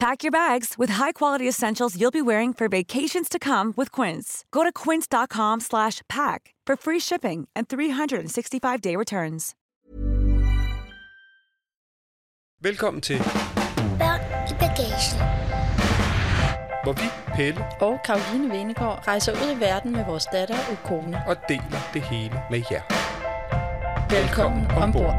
Pack your bags with high-quality essentials you'll be wearing for vacations to come with Quince. Go to quince.com slash pack for free shipping and 365-day returns. Velkommen til, Børn i bagagen. hvor vi, Pelle, og Karoline Venegård rejser ud i verden med vores datter og kone. og deler det hele med jer. Velkommen ombord.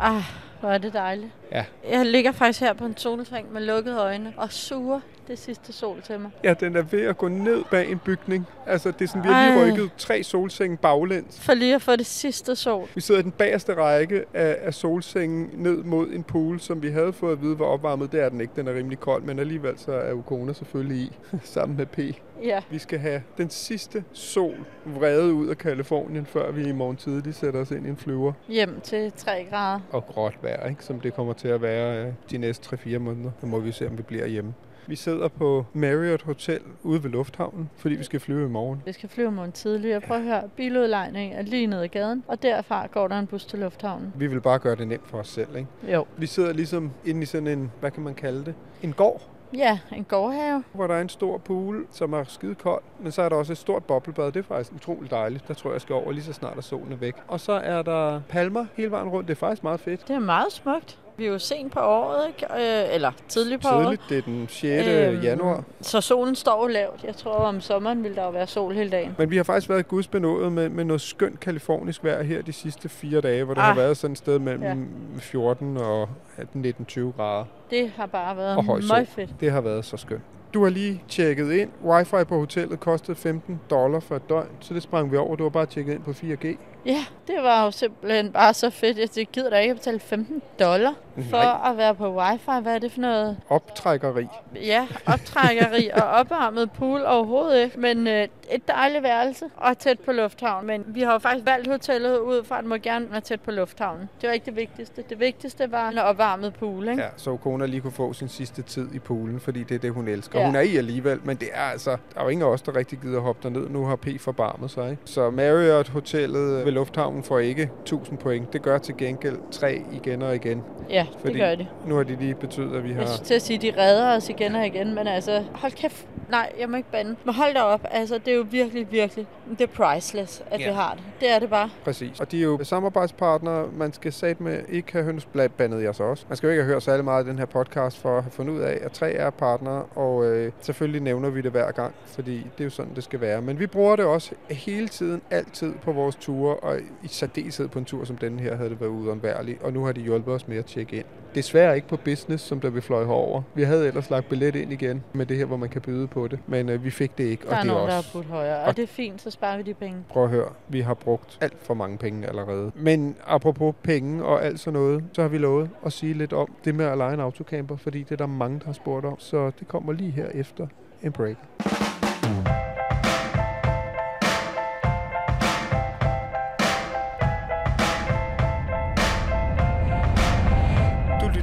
Ah, hvor er det dejligt. Ja. Jeg ligger faktisk her på en solseng med lukkede øjne og suger det sidste sol til mig. Ja, den er ved at gå ned bag en bygning. Altså, det er sådan, vi har lige rykket tre solsenge baglæns. For lige at få det sidste sol. Vi sidder i den bagerste række af, af solsengen ned mod en pool, som vi havde fået at vide var opvarmet. Det er den ikke, den er rimelig kold, men alligevel så er Ukona selvfølgelig i, sammen med P. Ja. Vi skal have den sidste sol vredet ud af Kalifornien, før vi i morgen tidlig sætter os ind i en flyver. Hjem til 3 grader. Og gråt vejr, ikke? som det kommer til at være øh, de næste 3-4 måneder. Så må vi se, om vi bliver hjemme. Vi sidder på Marriott Hotel ude ved lufthavnen, fordi vi skal flyve i morgen. Vi skal flyve morgen tidligere. Prøv at høre, biludlejning er lige nede ad gaden, og derfra går der en bus til lufthavnen. Vi vil bare gøre det nemt for os selv. Ikke? Jo. Vi sidder ligesom inde i sådan en, hvad kan man kalde det? En gård, Ja, en gårdhave. hvor der er en stor pool, som er skide kold. Men så er der også et stort boblebad. Det er faktisk utroligt dejligt. Der tror jeg, jeg skal over lige så snart, at solen er væk. Og så er der palmer hele vejen rundt. Det er faktisk meget fedt. Det er meget smukt. Vi er jo sent på året, ikke? Øh, eller tidligt på året. Tidligt, det er den 6. Øhm, januar. Så solen står jo lavt. Jeg tror, om sommeren vil der jo være sol hele dagen. Men vi har faktisk været gudsbenået med, med noget skønt kalifornisk vejr her de sidste fire dage, hvor det Ah. har været sådan et sted mellem Ja. 14 og 19-20 grader. Det har bare været meget fedt. Det har været så skønt. Du har lige tjekket ind. Wi-Fi på hotellet kostede 15 dollar for et døgn, så det sprang vi over. Du har bare tjekket ind på 4G. Ja, det var jo simpelthen bare så fedt. Jeg gider da ikke at betale 15 dollar for Nej. at være på wifi. Hvad er det for noget? Optrækkeri. Ja, optrækkeri og opvarmet pool overhovedet ikke. Men øh, et dejligt værelse og tæt på lufthavnen. Men vi har jo faktisk valgt hotellet ud fra, at det må gerne være tæt på lufthavnen. Det var ikke det vigtigste. Det vigtigste var en opvarmet pool, ikke? Ja, så kona lige kunne få sin sidste tid i poolen, fordi det er det, hun elsker. Ja. Hun er i alligevel, men det er altså, der er jo ingen af os, der rigtig gider hoppe derned. Nu har P forbarmet sig. Ikke? Så Marriott Hotellet ved lufthavnen får ikke 1000 point. Det gør til gengæld 3 igen og igen. Ja, det Fordi gør det. Nu har de lige betydet, at vi Jeg har... skulle til at sige, at de redder os igen og igen, men altså, hold kæft. Nej, jeg må ikke bande. Men hold da op, altså, det er jo virkelig, virkelig, det er priceless, at Ja. vi har det. Det er det bare. Præcis. Og de er jo samarbejdspartnere. Man skal sat med ikke have høns blandt bandet jeg så også. Man skal jo ikke have hørt særlig meget af den her podcast for at have fundet ud af, at tre er partnere, og øh, selvfølgelig nævner vi det hver gang, fordi det er jo sådan, det skal være. Men vi bruger det også hele tiden, altid på vores ture, og i særdeleshed på en tur som denne her havde det været uundværligt, og nu har de hjulpet os med at tjekke ind. Desværre ikke på business, som da vi fløj herover. Vi havde ellers lagt billet ind igen med det her, hvor man kan byde på det, men øh, vi fik det ikke, Der er og det er nogen, der også... har budt højere, og og- det er fint, så sparer vi de penge. Prøv at høre, vi har brugt alt for mange penge allerede. Men apropos penge og alt sådan noget, så har vi lovet at sige lidt om det med at lege en autocamper, fordi det er der mange, der har spurgt om. Så det kommer lige her efter en break.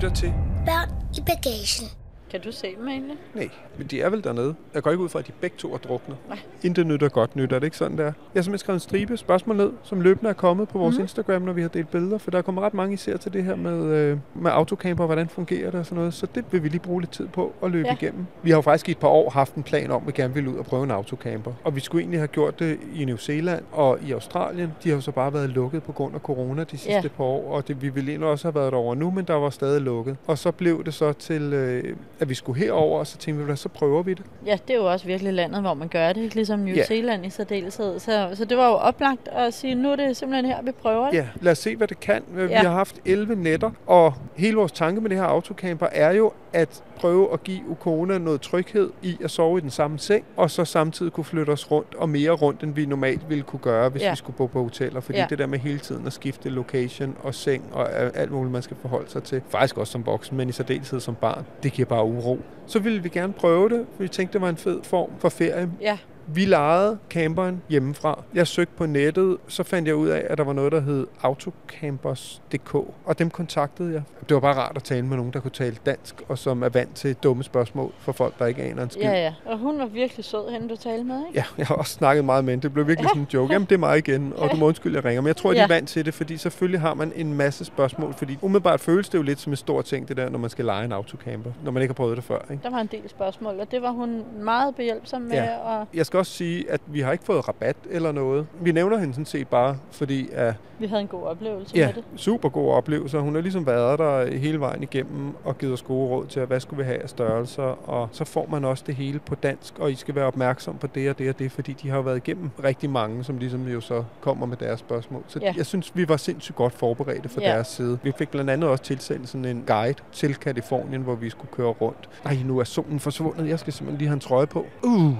Lytter til Børn i bagagen. Kan du se dem egentlig? Nej, men de er vel dernede. Jeg går ikke ud fra, at de begge to er drukne. Nej. Intet nyt er godt nyt, er det ikke sådan der? Jeg har simpelthen skrevet en stribe spørgsmål ned, som løbende er kommet på vores mm. Instagram, når vi har delt billeder, for der kommer ret mange især til det her med, øh, med autocamper, hvordan fungerer det og sådan noget, så det vil vi lige bruge lidt tid på at løbe Ja. igennem. Vi har jo faktisk i et par år haft en plan om, at vi gerne ville ud og prøve en autocamper, og vi skulle egentlig have gjort det i New Zealand og i Australien. De har jo så bare været lukket på grund af corona de sidste Ja. par år, og det, vi ville egentlig også have været over nu, men der var stadig lukket. Og så blev det så til, øh, at vi skulle herover, og så tænkte vi, så prøver vi det. Ja, det er jo også virkelig landet, hvor man gør det, ikke? ligesom New Ja. Zealand i særdeleshed. Så, så det var jo oplagt at sige, nu er det simpelthen her, vi prøver det. Ja, lad os se, hvad det kan. Vi Ja. har haft 11 nætter, og hele vores tanke med det her autocamper er jo at prøve at give Ukona noget tryghed i at sove i den samme seng, og så samtidig kunne flytte os rundt, og mere rundt, end vi normalt ville kunne gøre, hvis Ja. vi skulle bo på hoteller. Fordi Ja. det der med hele tiden at skifte location og seng og alt muligt, man skal forholde sig til, faktisk også som voksen, men i særdeleshed som barn, det giver bare uro. Så ville vi gerne prøve det, for vi tænkte, det var en fed form for ferie. Ja, Vi lejede camperen hjemmefra. Jeg søgte på nettet, så fandt jeg ud af, at der var noget, der hed autocampers.dk, og dem kontaktede jeg. Det var bare rart at tale med nogen, der kunne tale dansk, og som er vant til dumme spørgsmål for folk, der ikke aner en skid. Ja, ja. Og hun var virkelig sød, hende du talte med, ikke? Ja, jeg har også snakket meget med hende. Det blev virkelig sådan en joke. Jamen, det er mig igen, og du må undskylde, jeg ringer. Men jeg tror, at de er Ja. vant til det, fordi selvfølgelig har man en masse spørgsmål. Fordi umiddelbart føles det jo lidt som en stor ting, det der, når man skal lege en autocamper, når man ikke har prøvet det før. Ikke? Der var en del spørgsmål, og det var hun meget behjælpsom med. Ja. Og Jeg skal også sige, at vi har ikke fået rabat eller noget. Vi nævner hende sådan set bare, fordi at, vi havde en god oplevelse ja, med det. super god oplevelse. Hun har ligesom været der hele vejen igennem og givet os gode råd til, hvad skulle vi have af størrelser. Og så får man også det hele på dansk, og I skal være opmærksom på det og det og det, fordi de har jo været igennem rigtig mange, som ligesom jo så kommer med deres spørgsmål. Så Ja. jeg synes, vi var sindssygt godt forberedte fra Ja. deres side. Vi fik blandt andet også tilsendt sådan en guide til Kalifornien, hvor vi skulle køre rundt. Ej, nu er solen forsvundet. Jeg skal simpelthen lige have en trøje på. Uh,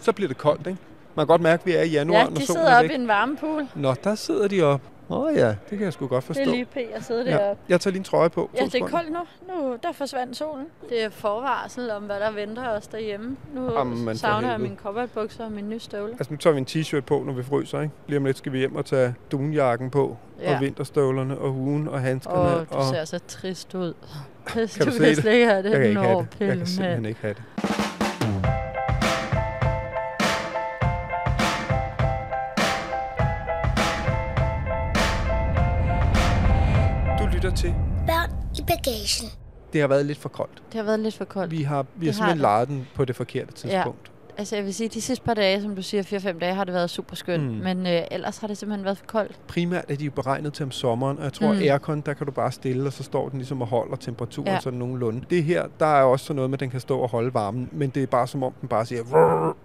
så bliver det koldt, ikke? Man kan godt mærke, at vi er i januar, Ja, når de solen sidder er oppe væk. i en varmepool. Nå, der sidder de op. Åh oh, ja, det kan jeg sgu godt forstå. Det er lige p at sidde ja. deroppe. Jeg tager lige en trøje på. Ja, det er koldt nu. Nu der forsvandt solen. Det er forvarsel om, hvad der venter os derhjemme. Nu Jamen, savner jeg mine cowboybukser og mine nye støvler. Altså, nu tager vi en t-shirt på, når vi fryser, ikke? Lige om lidt skal vi hjem og tage dunjakken på, ja. Ja. og vinterstålerne, og huen, og handskerne. Åh, du og... ser så trist ud. Kan du du se kan det? slet ikke have det. Jeg kan ikke have Nå, det. Jeg kan simpelthen ikke have det. Bagagen. Det har været lidt for koldt. Det har været lidt for koldt. Vi har, vi har Det har simpelthen det. lejet den på det forkerte tidspunkt. Altså jeg vil sige, de sidste par dage, som du siger, 4-5 dage, har det været super skønt. Mm. Men øh, ellers har det simpelthen været for koldt. Primært er de jo beregnet til om sommeren, og jeg tror, mm. Aircon, der kan du bare stille, og så står den ligesom og holder temperaturen ja. Sådan nogenlunde. Det her, der er også sådan noget med, at den kan stå og holde varmen, men det er bare som om, den bare siger,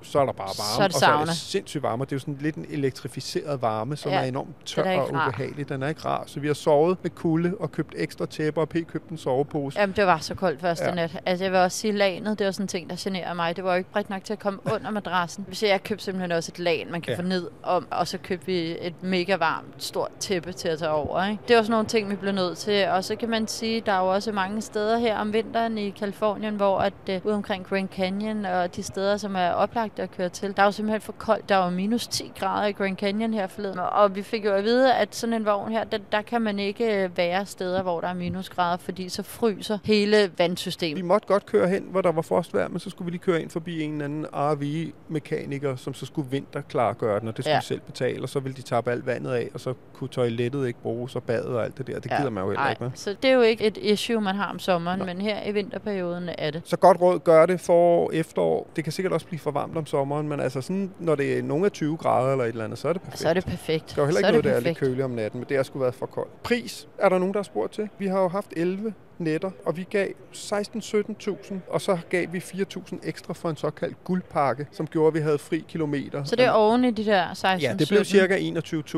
så er der bare varme, Så er det og så er det sindssygt varme. Det er jo sådan lidt en elektrificeret varme, som ja. Er enormt tør er og ubehagelig. Den er ikke rar, så vi har sovet med kulde og købt ekstra tæpper, og P købt en sovepose. Jamen, det var så koldt første ja. nat. Altså, jeg vil også sige, lanet, det var sådan en ting, der generer mig. Det var jo ikke bredt nok til at komme under madrassen. Så jeg købte simpelthen også et lag, man kan Ja. få ned om, og så købte vi et mega varmt, stort tæppe til at tage over. Ikke? Det var sådan nogle ting, vi blev nødt til. Og så kan man sige, der er jo også mange steder her om vinteren i Kalifornien, hvor at, uh, ude omkring Grand Canyon og de steder, som er oplagt at køre til, der er jo simpelthen for koldt. Der var minus 10 grader i Grand Canyon her forleden. Og vi fik jo at vide, at sådan en vogn her, der, der kan man ikke øh, være steder, hvor der er minusgrader, fordi så fryser hele vandsystemet. Vi måtte godt køre hen, hvor der var frostvejr, men så skulle vi lige køre ind forbi en eller anden RV-mekaniker, som så skulle vinterklargøre den, og det skulle ja. Ja. selv betale, og så ville de tappe alt vandet af, og så kunne toilettet ikke bruges, og badet og alt det der. Det gider man jo heller ej, ikke med. Så det er jo ikke et issue, man har om sommeren, Nej. men her i vinterperioden er det. Så godt råd, gør det forår, efterår. Det kan sikkert også blive for varmt om sommeren, men altså sådan, når det er nogle af 20 grader eller et eller andet, så er det perfekt. Så er det perfekt. Der er jo heller så ikke noget, det der er lidt køligt om natten, men det har sgu været for koldt. Pris er der nogen, der har spurgt til. Vi har jo haft 11 netter, og vi gav 16-17.000, og så gav vi 4.000 ekstra for en såkaldt guldpakke, som gjorde, at vi havde fri kilometer. Så det er oven i de der 16 Ja, det blev 17. cirka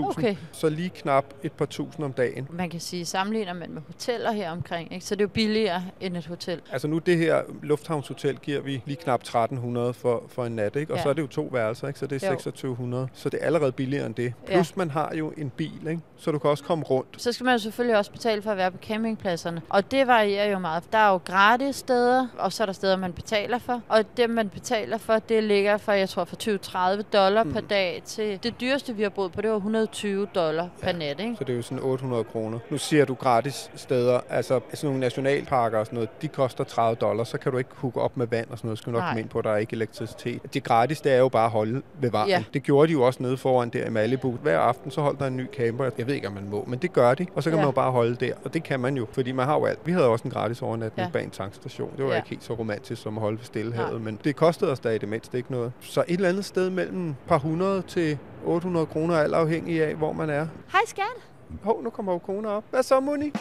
21.000, Okay. så lige knap et par tusind om dagen. Man kan sige, sammenligner man med hoteller her omkring, ikke? så det er jo billigere end et hotel. Altså nu det her lufthavnshotel giver vi lige knap 1300 for, for en nat, ikke? og Ja. så er det jo to værelser, ikke? så det er Jo. 2600. Så det er allerede billigere end det. Ja. Plus man har jo en bil, ikke? så du kan også komme rundt. Så skal man jo selvfølgelig også betale for at være på campingpladserne. Og det varierer jo meget. Der er jo gratis steder, og så er der steder, man betaler for. Og det, man betaler for, det ligger fra, jeg tror, fra 20-30 dollar mm. per dag til... Det dyreste, vi har boet på, det var 120 dollar per nat, ikke? Så det er jo sådan 800 kroner. Nu siger du gratis steder, altså sådan nogle nationalparker og sådan noget, de koster 30 dollars, så kan du ikke hooke op med vand og sådan noget, skal du nok Nej. komme ind på, der er ikke elektricitet. Det gratis, det er jo bare at holde ved vandet. Ja. Det gjorde de jo også nede foran der i Malibu. Hver aften, så holdt der en ny camper. Jeg ved ikke, om man må, men det gør de. Og så kan Ja. man jo bare holde der, og det kan man jo, fordi man har jo alt. Vi havde også en gratis overnatning Ja. bag en tankstation. Det var Ja. ikke helt så romantisk som at holde ved Stillehavet, Nej. men det kostede os da i det mindste ikke noget. Så et eller andet sted mellem par hundrede til 800 kroner, alt afhængig af, hvor man er. Hej skat! Hov, nu kommer jo koner op. Hvad så, Moni?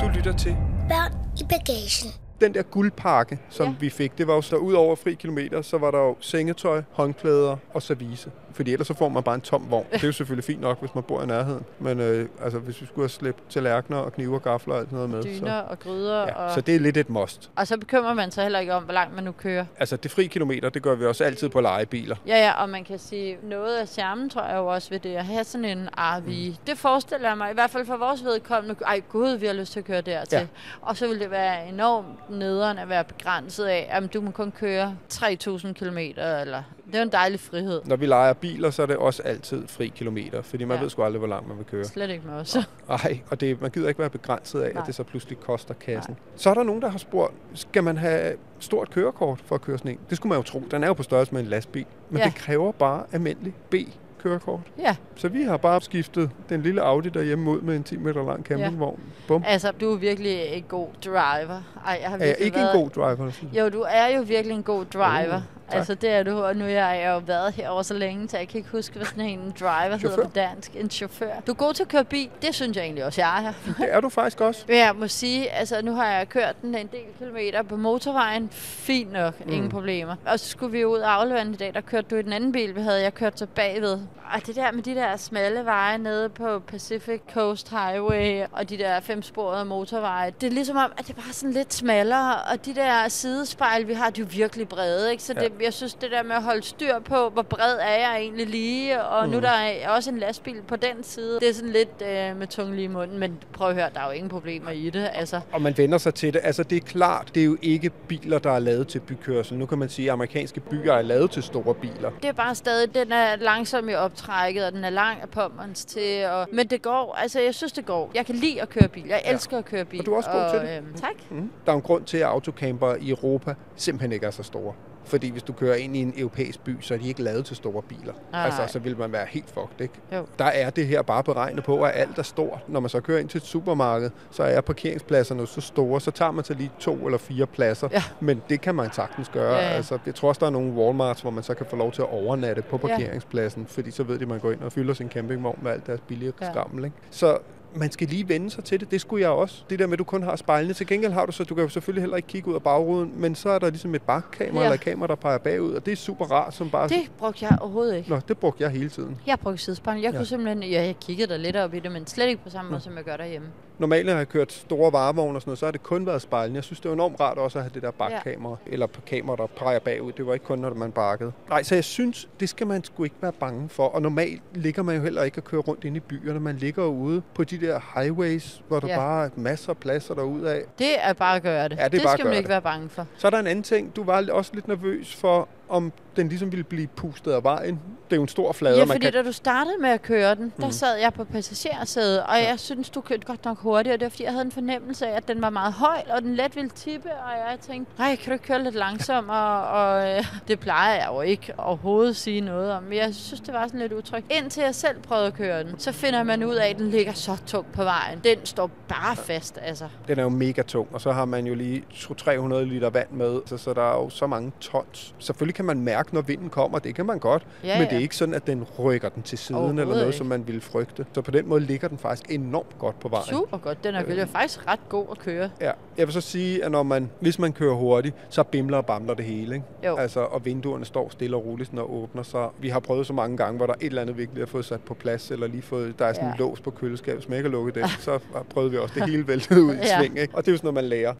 Du lytter til Børn i bagagen. Den der guldpakke, som ja. Vi fik. Det var jo så ud over fri kilometer, så var der jo sengetøj, håndklæder og service. Fordi ellers så får man bare en tom vogn. Det er jo selvfølgelig fint nok, hvis man bor i nærheden. Men øh, altså, hvis vi skulle have slæbt tallerkener og knive og gafler og alt sådan noget med. Dyner Så, og gryder. ja, og... så det er lidt et must. og så bekymrer man sig heller ikke om, hvor langt man nu kører. Altså, det fri kilometer, det gør vi også altid på lejebiler. Ja, ja, og man kan sige, noget af charmen tror jeg jo også ved det at have sådan en RV. Mm. Det forestiller jeg mig, i hvert fald for vores vedkommende. Ej gud, vi har lyst til at køre dertil. Ja. Og så vil det være enormt nederen at være begrænset af, at du må kun køre 3.000 km, eller det er jo en dejlig frihed. Når vi leger biler, så er det også altid fri kilometer, fordi man Ja. ja. ved sgu aldrig, hvor langt man vil køre. Slet ikke med os. Ej, og det, man gider ikke være begrænset af, Nej. at det så pludselig koster kassen. Så er der nogen, der har spurgt, skal man have stort kørekort for at køre sådan en? Det skulle man jo tro. Den er jo på størrelse med en lastbil. Men Ja. det kræver bare almindelig B-kørekort. Ja, Så vi har bare skiftet den lille Audi derhjemme ud med en 10 meter lang campingvogn. Bum. altså du er virkelig en god driver. Ej, jeg har Er jeg ikke været... en god driver? Jo, du er jo virkelig en god driver. Oh, Altså, det er du, og nu har jeg jo været herovre så længe, så jeg kan ikke huske, hvad sådan en driver hedder Chauffør. på dansk. En chauffør. Du er god til at køre bil. Det synes jeg egentlig også, jeg er. Det er du faktisk også. Men jeg må sige, altså nu har jeg kørt den en del kilometer på motorvejen. Fint nok, mm. ingen problemer. Og så skulle vi ud og aflevere den i dag, der kørte du i den anden bil, vi havde. Jeg kørte så bagved. Og det der med de der smalle veje nede på Pacific Coast Highway og de der femsporede motorveje, det er ligesom om, at det er bare sådan lidt smallere. Og de der sidespejl, vi har, de er virkelig brede. Ikke? Så det, jeg synes, det der med at holde styr på, hvor bred er jeg egentlig lige, og mm. nu der er også en lastbil på den side. Det er sådan lidt øh, med tungen lige i munden, men prøv at høre, der er jo ingen problemer i det. Altså, Og man vender sig til det. Altså, det er klart, det er jo ikke biler, der er lavet til bykørsel. Nu kan man sige, at amerikanske byer er lavet til store biler. Det er bare stadig, den er langsom i optrækket, og den er lang af pommers til. Og, men det går, altså jeg synes det går. Jeg kan lide at køre bil. Jeg elsker at køre bil. Og du er også god til det. Øhm, tak. Mm. Der er en grund til, at autocamper i Europa simpelthen ikke er så store. Fordi hvis du kører ind i en europæisk by, så er de ikke lavet til store biler. Nej. Altså, så vil man være helt fucked, ikke? Jo. Der er det her bare beregnet på, at alt er stort. Når man så kører ind til et supermarked, så er parkeringspladserne så store, så tager man så lige to eller fire pladser. Ja. Men det kan man sagtens gøre. Ja, ja. Altså, jeg tror også, der er nogle Walmarts, hvor man så kan få lov til at overnatte på parkeringspladsen, fordi så ved de, at man går ind og fylder sin campingvogn med alt deres billige Ja. ja. skrammel. Ikke? Så man skal lige vende sig til det. Det skulle jeg også. Det der med, at du kun har spejlene. Til gengæld har du så, du kan jo selvfølgelig heller ikke kigge ud af bagruden, men så er der ligesom et bakkamera Ja. ja. eller et kamera, der peger bagud, og det er super rart, som bare... Det brugte jeg overhovedet ikke. Nå, det brugte jeg hele tiden. Jeg brugte sidespejl. Jeg Ja. kunne simpelthen, ja, jeg kiggede da lidt op i det, men slet ikke på samme måde, som jeg gør derhjemme. Normalt, når jeg har kørt store varevogne og sådan noget, så har det kun været spejlene. Jeg synes, det var enormt rart også at have det der bakkamera, ja. eller kamera, der peger bagud. Det var ikke kun, når man bakkede. Nej, så jeg synes, det skal man sgu ikke være bange for. Og normalt ligger man jo heller ikke at køre rundt inde i byerne. Man ligger ude på de der highways, hvor der Ja. bare er masser af pladser derudad. Det er bare at gøre det. Ja, det det skal man ikke det. være bange for. Så er der en anden ting. Du var også lidt nervøs for, om den ligesom ville blive pustet af vejen. Det er jo en stor flade, Ja, man fordi kan... da du startede med at køre den, der Mhm. sad jeg på passagersædet, og jeg synes, du kørte godt nok hurtigt, og det var fordi, jeg havde en fornemmelse af, at den var meget høj, og den let ville tippe, og jeg tænkte, nej, kan du ikke køre lidt langsommere? Og øh, det plejer jeg jo ikke overhovedet at sige noget om, men jeg synes, det var sådan lidt utrygt. Indtil jeg selv prøvede at køre den, så finder man ud af, at den ligger så tungt på vejen. Den står bare fast, altså. Den er jo mega tung, og så har man jo lige 200-300 liter vand med, så, så der er jo så mange tons. Selvfølgelig kan man mærke, når vinden kommer, det kan man godt, Ja, men det ja. er ikke sådan, at den rykker den til siden eller noget, ikke. som man ville frygte. Så på den måde ligger den faktisk enormt godt på vejen. Super godt. Den er vel faktisk ret god at køre. Ja. Jeg vil så sige, at når man, hvis man kører hurtigt, så bimler og bamler det hele. Ikke? Jo. Altså, og vinduerne står stille og roligt, når åbner. Så vi har prøvet så mange gange, hvor der er et eller andet vigtigt at få sat på plads, eller lige fået, der er sådan Ja. en lås på køleskabet, man ikke har lukket den, så prøvede vi også det hele væltet ud i Ja. sving. Ikke? Og det er jo sådan noget, man lærer.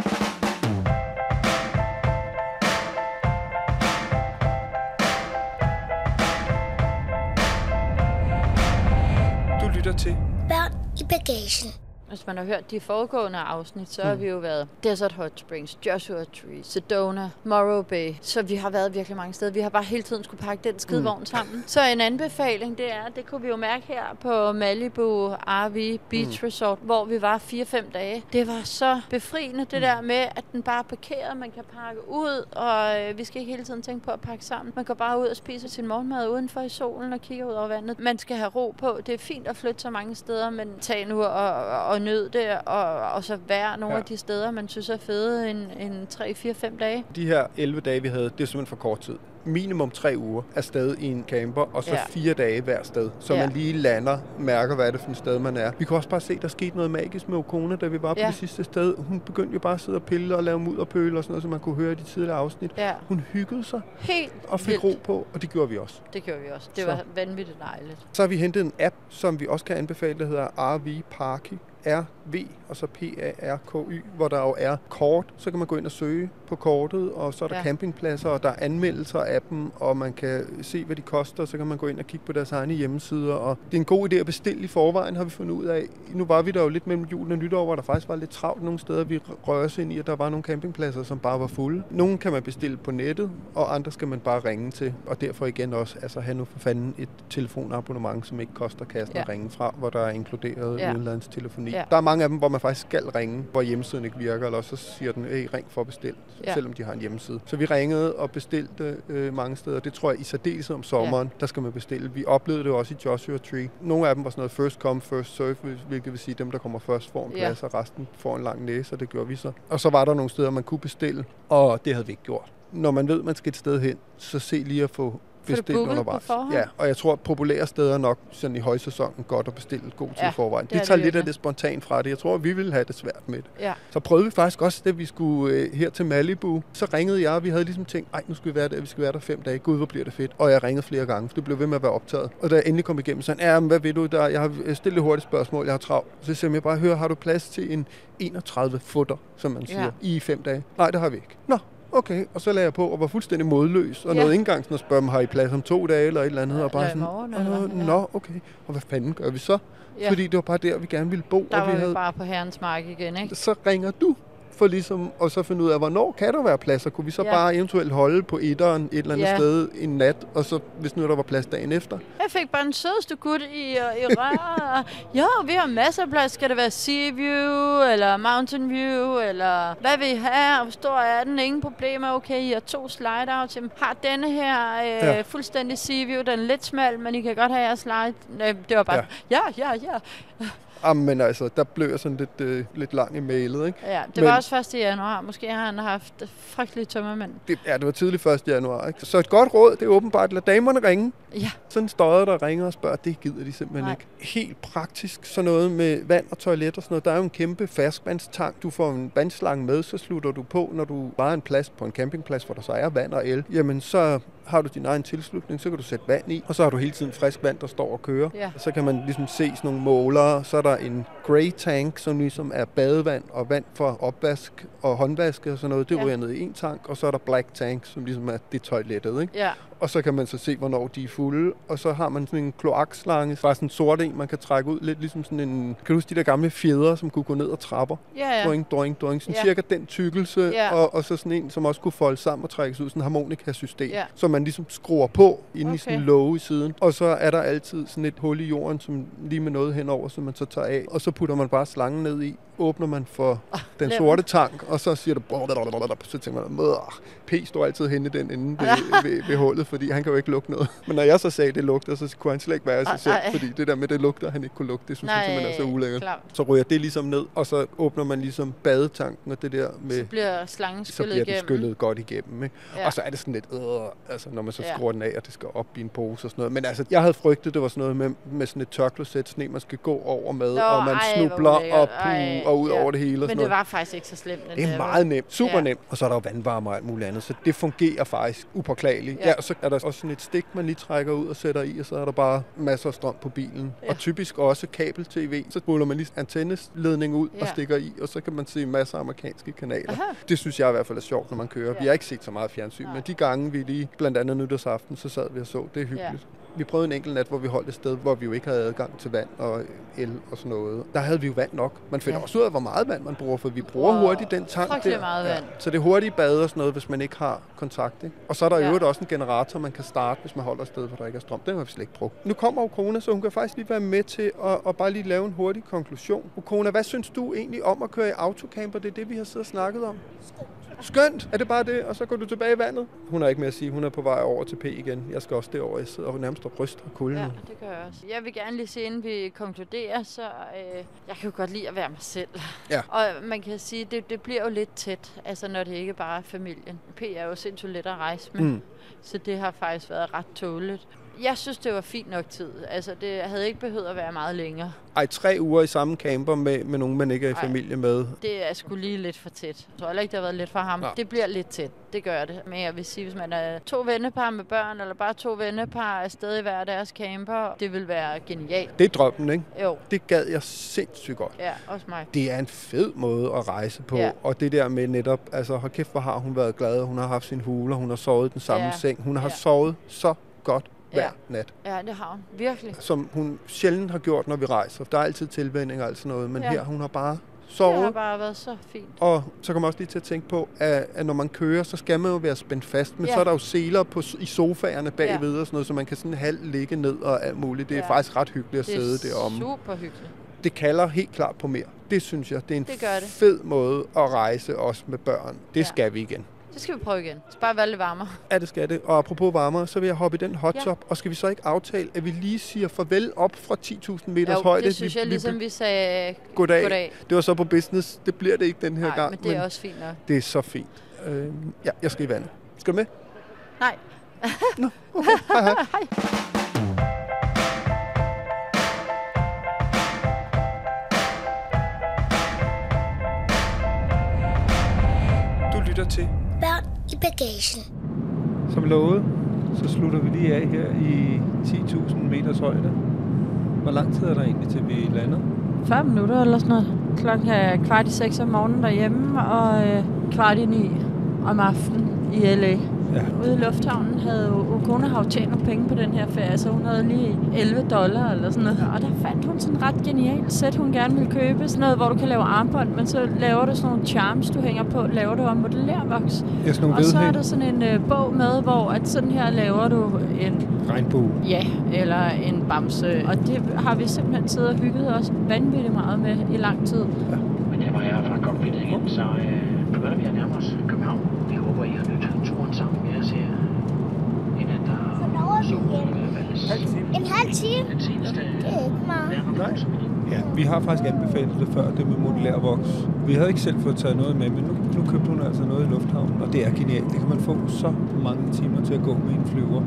Lytter til Børn i bagagen. Hvis man har hørt de foregående afsnit, så har Mm. vi jo været Desert Hot Springs, Joshua Tree, Sedona, Morrow Bay. Så vi har været virkelig mange steder. Vi har bare hele tiden skulle pakke den skidevogn mm. sammen. Så en anbefaling, det er, det kunne vi jo mærke her på Malibu RV Beach mm. Resort, hvor vi var 4-5 dage. Det var så befriende, det der med, at den bare er parkeret, man kan pakke ud, og øh, vi skal ikke hele tiden tænke på at pakke sammen. Man går bare ud og spiser sin morgenmad udenfor i solen og kigger ud over vandet. Man skal have ro på. Det er fint at flytte så mange steder, men tag nu og, og, og nyd det, og, og så være nogle ja. Af de steder, man synes er fede en, en 3-4-5 dage. de her 11 dage, vi havde, det er simpelthen for kort tid. minimum tre uger afsted i en camper, og så Ja. fire dage hver sted, så Ja. man lige lander, mærker, hvad er det for et sted, man er. Vi kunne også bare se, der skete noget magisk med Okona, da vi var på Ja. det sidste sted. Hun begyndte jo bare at sidde og pille og lave mudderpøl og sådan noget, som man kunne høre i de tidligere afsnit. Ja, Hun hyggede sig helt og fik vildt. ro på, og det gjorde vi også. Det gjorde vi også. Det Så. var vanvittigt dejligt. Så har vi hentet en app, som vi også kan anbefale, der hedder RV Parky. RV og så P-A-R-K-Y, hvor der jo er kort. Så kan man gå ind og søge på kortet, og så er der ja. Campingpladser, og der er anmeldelser af dem, og man kan se, hvad de koster, så kan man gå ind og kigge på deres egne hjemmesider. Og det er en god idé at bestille i forvejen, har vi fundet ud af. Nu var vi der jo lidt mellem julen og nytår, hvor der faktisk var lidt travlt nogle steder. Vi os ind i, at der var nogle campingpladser, som bare var fulde. Nogle kan man bestille på nettet, og andre skal man bare ringe til. Og derfor igen også altså have nu for fanden et telefonabonnement, som ikke koster kassen ja. At ringe fra, hvor der er inkluderet. Ja. udenlandstelefoni. Ja. Ja. Der er mange af dem, hvor man faktisk skal ringe, hvor hjemmesiden ikke virker, eller så siger den, hey, ring for at bestille, ja. Ja. selvom de har en hjemmeside. Så vi ringede og bestilte øh, mange steder. Det tror jeg i særdeleshed om sommeren, ja. der skal man bestille. Vi oplevede det også i Joshua Tree. Nogle af dem var sådan noget first come, first serve, hvilket vil sige, dem, der kommer først, får en Ja. plads, og resten får en lang næse, og det gjorde vi så. Og så var der nogle steder, man kunne bestille, og det havde vi ikke gjort. Når man ved, man skal et sted hen, så se lige at få det bestilt booket på undervejs. Ja, og jeg tror, at populære steder er nok sådan i højsæsonen godt at bestille god tid Ja, forvejen. det er Det tager det lidt af det spontan fra det. Jeg tror, vi ville have det svært med det. Ja. Så prøvede vi faktisk også, da vi skulle øh, her til Malibu. Så ringede jeg, og vi havde ligesom tænkt, ej, nu skal vi være der, vi skal være der fem dage. Gud, hvor bliver det fedt. Og jeg ringede flere gange, for det blev ved med at være optaget. Og da jeg endelig kom igennem, så ja, men hvad ved du der? Jeg har øh, stillet et hurtigt spørgsmål, jeg har travlt. Så siger jeg, bare høre, har du plads til en 31 futter, som man siger, Ja. i fem dage? Nej, det har vi ikke. Nå, okay. Og så lagde jeg på og var fuldstændig modløs. Og Ja. nåede ikke engang sådan at spørge, om har I plads om to dage eller et eller andet. Og bare sådan, morgen, eller? Ja. nå, okay. Og hvad fanden gør vi så? Ja. Fordi det var bare der, vi gerne ville bo. Der og var vi vi havde bare på herrens mark igen, ikke? så ringer du for ligesom at så finde ud af, hvornår kan der være pladser? Kunne vi så ja. Bare eventuelt holde på etteren et eller andet Ja. sted en nat, og så hvis nu der var plads dagen efter? Jeg fik bare den sødeste gut i, øh, i røret. jo, vi har masser af plads. Skal det være Sea View, eller Mountain View, eller hvad vil I have? Og hvor stor er den? Ingen problemer. Okay, I har to slide-outs. Har denne her øh, ja. fuldstændig Sea View. Den er lidt smal, men I kan godt have jeres slide. Øh, Det var bare, ja, ja, ja. ja. Jamen altså, der blev jeg sådan lidt, øh, lidt lang i mailet, ikke? ja det Men- var også 1. januar. Måske har han haft frygtelige tømmermænd. Det, ja, det var tidligt 1. januar, ikke? Så et godt råd, det er åbenbart, lad damerne ringe. Ja. Sådan en støder, der ringer og spørger, det gider de simpelthen Nej. ikke. Helt praktisk, sådan noget med vand og toilet og sådan noget. Der er jo en kæmpe ferskvandstank. Du får en vandslange med, så slutter du på, når du bare en plads på en campingplads, hvor der så er vand og el. Jamen, så har du din egen tilslutning, så kan du sætte vand i, og så har du hele tiden frisk vand, der står og kører. Ja. Så kan man ligesom se sådan nogle målere. Så er der en grey tank, som ligesom er badevand og vand for opvask og håndvaske og sådan noget. Det Ja. ryger ned i en tank, og så er der black tank, som ligesom er det toilettet, ikke? Ja, Og så kan man så se, hvornår de er fulde. Og så har man sådan en kloakslange, bare sådan en sort en, man kan trække ud. Lidt ligesom sådan en... Kan du huske de der gamle fjeder, som kunne gå ned og trapper? ja, ja. Doing, doing, doing. Sådan Ja. cirka den tykkelse. Ja. Og, og så sådan en, som også kunne folde sammen og trækkes ud. Sådan en harmonikasystem. Ja. Som man ligesom skruer på inde okay. i sådan en låge i siden. Og så er der altid sådan et hul i jorden, som lige med noget henover, som man så tager af. Og så putter man bare slangen ned i. Åbner man for den lem. sorte tank, og så siger det... Så tænker man, "Møh, P står altid henne i den ende ved, ved, ved, hullet, fordi han kan jo ikke lugte noget. Men når jeg så sagde, det lugter, så kunne han slet ikke være sig selv, fordi det der med, det lugter, han ikke kunne lugte, det synes jeg simpelthen er så ulækkert. Så ryger det ligesom ned, og så åbner man ligesom badetanken, og det der med, Så bliver slangen så skyllet bliver den igennem. skyllet godt igennem. Ikke? Ja. Ja. Og så er det sådan lidt, øh, altså når man så Ja. skruer den af, og det skal op i en pose og sådan noget. Men altså, jeg havde frygtet, det var sådan noget med, med sådan et tørkloset sne, man skal gå over med, Nå, og man ej, snubler og, Ej, puh, og ud ja. over det hele. Og Men det noget. var faktisk ikke så slemt. Det er meget nemt. Super Ja. nemt. Og så er der jo vandvarme og alt muligt andet. Så det fungerer faktisk upåklageligt. Ja. Ja. og så er der også sådan et stik, man lige trækker ud og sætter i, og så er der bare masser af strøm på bilen. Ja. Og typisk også kabel-tv. Så ruller man lige antenneledning ud ja. og stikker i, og så kan man se masser af amerikanske kanaler. Aha. Det synes jeg i hvert fald er sjovt, når man kører. Ja. Vi har ikke set så meget fjernsyn, Nej. men de gange, vi lige, blandt andet nytårsaften, så sad vi og så. Det er hyggeligt. Ja. Vi prøvede en enkelt nat, hvor vi holdt et sted, hvor vi jo ikke havde adgang til vand og el og sådan noget. Der havde vi jo vand nok. Man finder ja. Ja. også ud af, hvor meget vand man bruger, for vi bruger Wow. hurtigt den tank der. meget vand. Så det er hurtigt bad og sådan noget, hvis man ikke har kontakt. Ikke? Og så er der ja. Ja. øvrigt også en generator, man kan starte, hvis man holder et sted, hvor der ikke er strøm. Den har vi slet ikke brugt. Nu kommer Okona, så hun kan faktisk lige være med til at, at bare lige lave en hurtig konklusion. Okona, hvad synes du egentlig om at køre i autocamper? Det er det, vi har siddet og snakket om. Skønt! Er det bare det? Og så går du tilbage i vandet? Hun har ikke mere at sige. Hun er på vej over til P igen. Jeg skal også derover. Jeg sidder og nærmest står bryst og kulde Ja, det gør jeg også. Jeg vil gerne lige se, inden vi konkluderer, så øh, jeg kan jo godt lide at være mig selv. Ja. Og man kan sige, det, det bliver jo lidt tæt, altså når det ikke bare er familien. P er jo sindssygt let at rejse med, Mm. så det har faktisk været ret tåligt. Jeg synes, det var fint nok tid. Altså, det havde ikke behøvet at være meget længere. Ej, tre uger i samme camper med, med nogen, man ikke er i Ej. familie med. Det er sgu lige lidt for tæt. Jeg tror heller ikke, det har været let for ham. Nej. Det bliver lidt tæt. Det gør det. Men jeg vil sige, hvis man er to vennepar med børn, eller bare to vennepar afsted i hver deres camper, det vil være genialt. Det er drømmen, ikke? Jo, Det gad jeg sindssygt godt. ja, også mig. Det er en fed måde at rejse på. Ja. Og det der med netop, altså hold kæft, hvor har hun været glad. Hun har haft sin hule, hun har sovet i den samme Ja. seng. Hun har Ja. sovet så godt hver Ja. nat. Ja, det har hun. Virkelig. Som hun sjældent har gjort, når vi rejser. Der er altid tilvænning og alt sådan noget. Men Ja. her, hun har bare Det sovet. har bare været så fint. Og så kommer også lige til at tænke på, at, at når man kører, så skal man jo være spændt fast. Men Ja. så er der jo seler på, i sofaerne bagved og sådan noget, så man kan sådan halv ligge ned og alt muligt. Det er Ja. faktisk ret hyggeligt at Det sidde er deromme. super hyggeligt. Det kalder helt klart på mere. Det synes jeg, det er en Det det. fed måde at rejse også med børn. Det Ja. skal vi igen. Det skal vi prøve igen. Skal bare være lidt varmere. Ja, det skal det. Og apropos varmere, så vil jeg hoppe i den hot Ja. top. Og skal vi så ikke aftale, at vi lige siger farvel op fra 10.000 meters Jo, højde? det synes jeg, ligesom vi sagde Goddag. goddag. Det var så på business. Det bliver det ikke den her Nej, gang. men det er også fint nok. det er så fint. Øh, ja, jeg skal i vandet. Skal du med? Nej, Hej, hej. Du lytter til Børn i bagagen. Som lovet, så slutter vi lige af her i 10.000 meters højde. Hvor lang tid er der egentlig til, vi lander? 40 minutter eller sådan noget. Klokken er kvart i seks om morgenen derhjemme, og øh, kvart i ni om aftenen i L.A. Ja. Ude i lufthavnen havde jo, Ukona har jo tjent nogle penge på den her ferie, så hun havde lige 11 dollar eller sådan noget. Og der fandt hun sådan ret genialt sæt, hun gerne ville købe. Sådan noget, hvor du kan lave armbånd, men så laver du sådan nogle charms, du hænger på, laver du om modellervoks. Jeg sådan nogle Og så er der sådan en øh, bog med, hvor at sådan her laver du en Regnbue. Ja, eller en bamse. Og det har vi simpelthen siddet og hygget os vanvittigt meget med i lang tid. Mine damer og herrer fra cockpittet igen, så øh, begynder vi at nærme os København. Vi håber, I har nydt turen sammen med os her. Inden der Hvornår er vi solen hjemme? i hvert fald En halv time? den seneste Det er ikke meget. nærmere Ja, vi har faktisk anbefalet det før, det med modulær voks. Vi havde ikke selv fået taget noget med, men nu, nu købte hun altså noget i lufthavnen, og det er genialt. Det kan man få så mange timer til at gå med en flyver.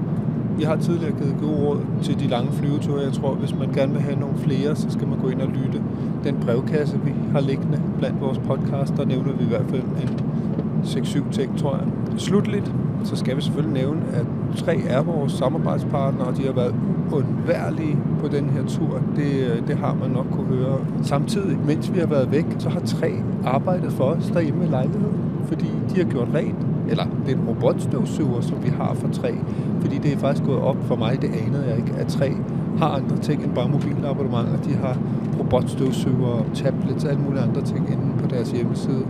Vi har tidligere givet gode råd til de lange flyveture. Jeg tror, hvis man gerne vil have nogle flere, så skal man gå ind og lytte. Den brevkasse, vi har liggende blandt vores podcast, der nævner vi i hvert fald en 6-7 ting, tror jeg. Slutligt, så skal vi selvfølgelig nævne, at tre er vores samarbejdspartnere, og de har været uundværlige på den her tur. Det, øh, det har man nok kunne høre. Samtidig, mens vi har været væk, så har tre arbejdet for os derhjemme i lejligheden, fordi de har gjort rent. Eller det er en robotstøvsuger, som vi har for tre. Fordi det er faktisk gået op for mig, det anede jeg ikke, at tre har andre ting end bare mobilabonnementer. De har robotstøvsuger, tablets og alle mulige andre ting inde på deres hjemmeside.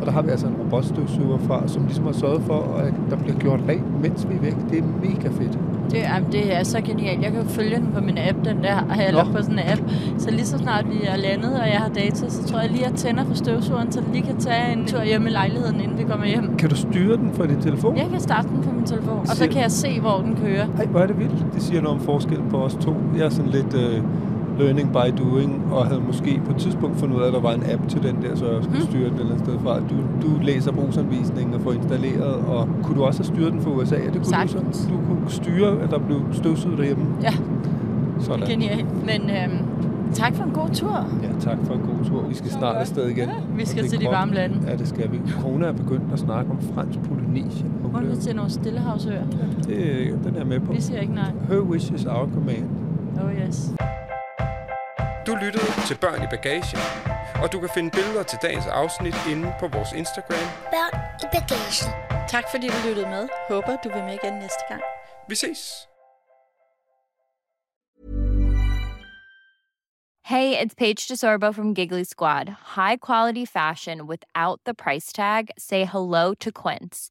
Og der har vi altså en robotstøvsuger fra, som ligesom har sørget for, at der bliver gjort rent, mens vi er væk. Det er mega fedt. Det, jamen, det er så genialt. Jeg kan jo følge den på min app, den der, eller Nå. på sådan en app. Så lige så snart vi er landet, og jeg har data, så tror jeg lige, at jeg tænder for støvsugeren, så den lige kan tage en tur hjemme i lejligheden, inden vi kommer hjem. Kan du styre den fra din telefon? Jeg kan starte den på min telefon, og så kan jeg se, hvor den kører. Ej, hvor er det vildt. Det siger noget om forskel på os to. Jeg er sådan lidt uh, learning by doing, og havde måske på et tidspunkt fundet ud af, at der var en app til den der, så jeg skulle Mm. styre den et eller andet sted fra. Du, du læser brugsanvisningen og får installeret, og kunne du også have styret den fra USA? Ja, det kunne du Sagtens. så. Du kunne styre, at der blev støvsuget derhjemme. Ja, Sådan. genialt. Men øhm, tak for en god tur. Ja, tak for en god tur. Vi skal snart afsted igen. Vi Og skal til de godt. varme lande. Ja, det skal vi. Kona er begyndt at snakke om fransk Polynesien. Hun vil til nogle stillehavsøer. Det, den er med på. Vi siger ikke nej. Her wish is our command. Oh yes. Du lyttede til Børn i Bagagen, og du kan finde billeder til dagens afsnit inde på vores Instagram. Børn i bagagen. Tak fordi du lyttede med. Håber du vil med igen næste gang. Vi ses! Hey, it's Paige DeSorbo from Giggly Squad. High quality fashion without the price tag. Say hello to Quince.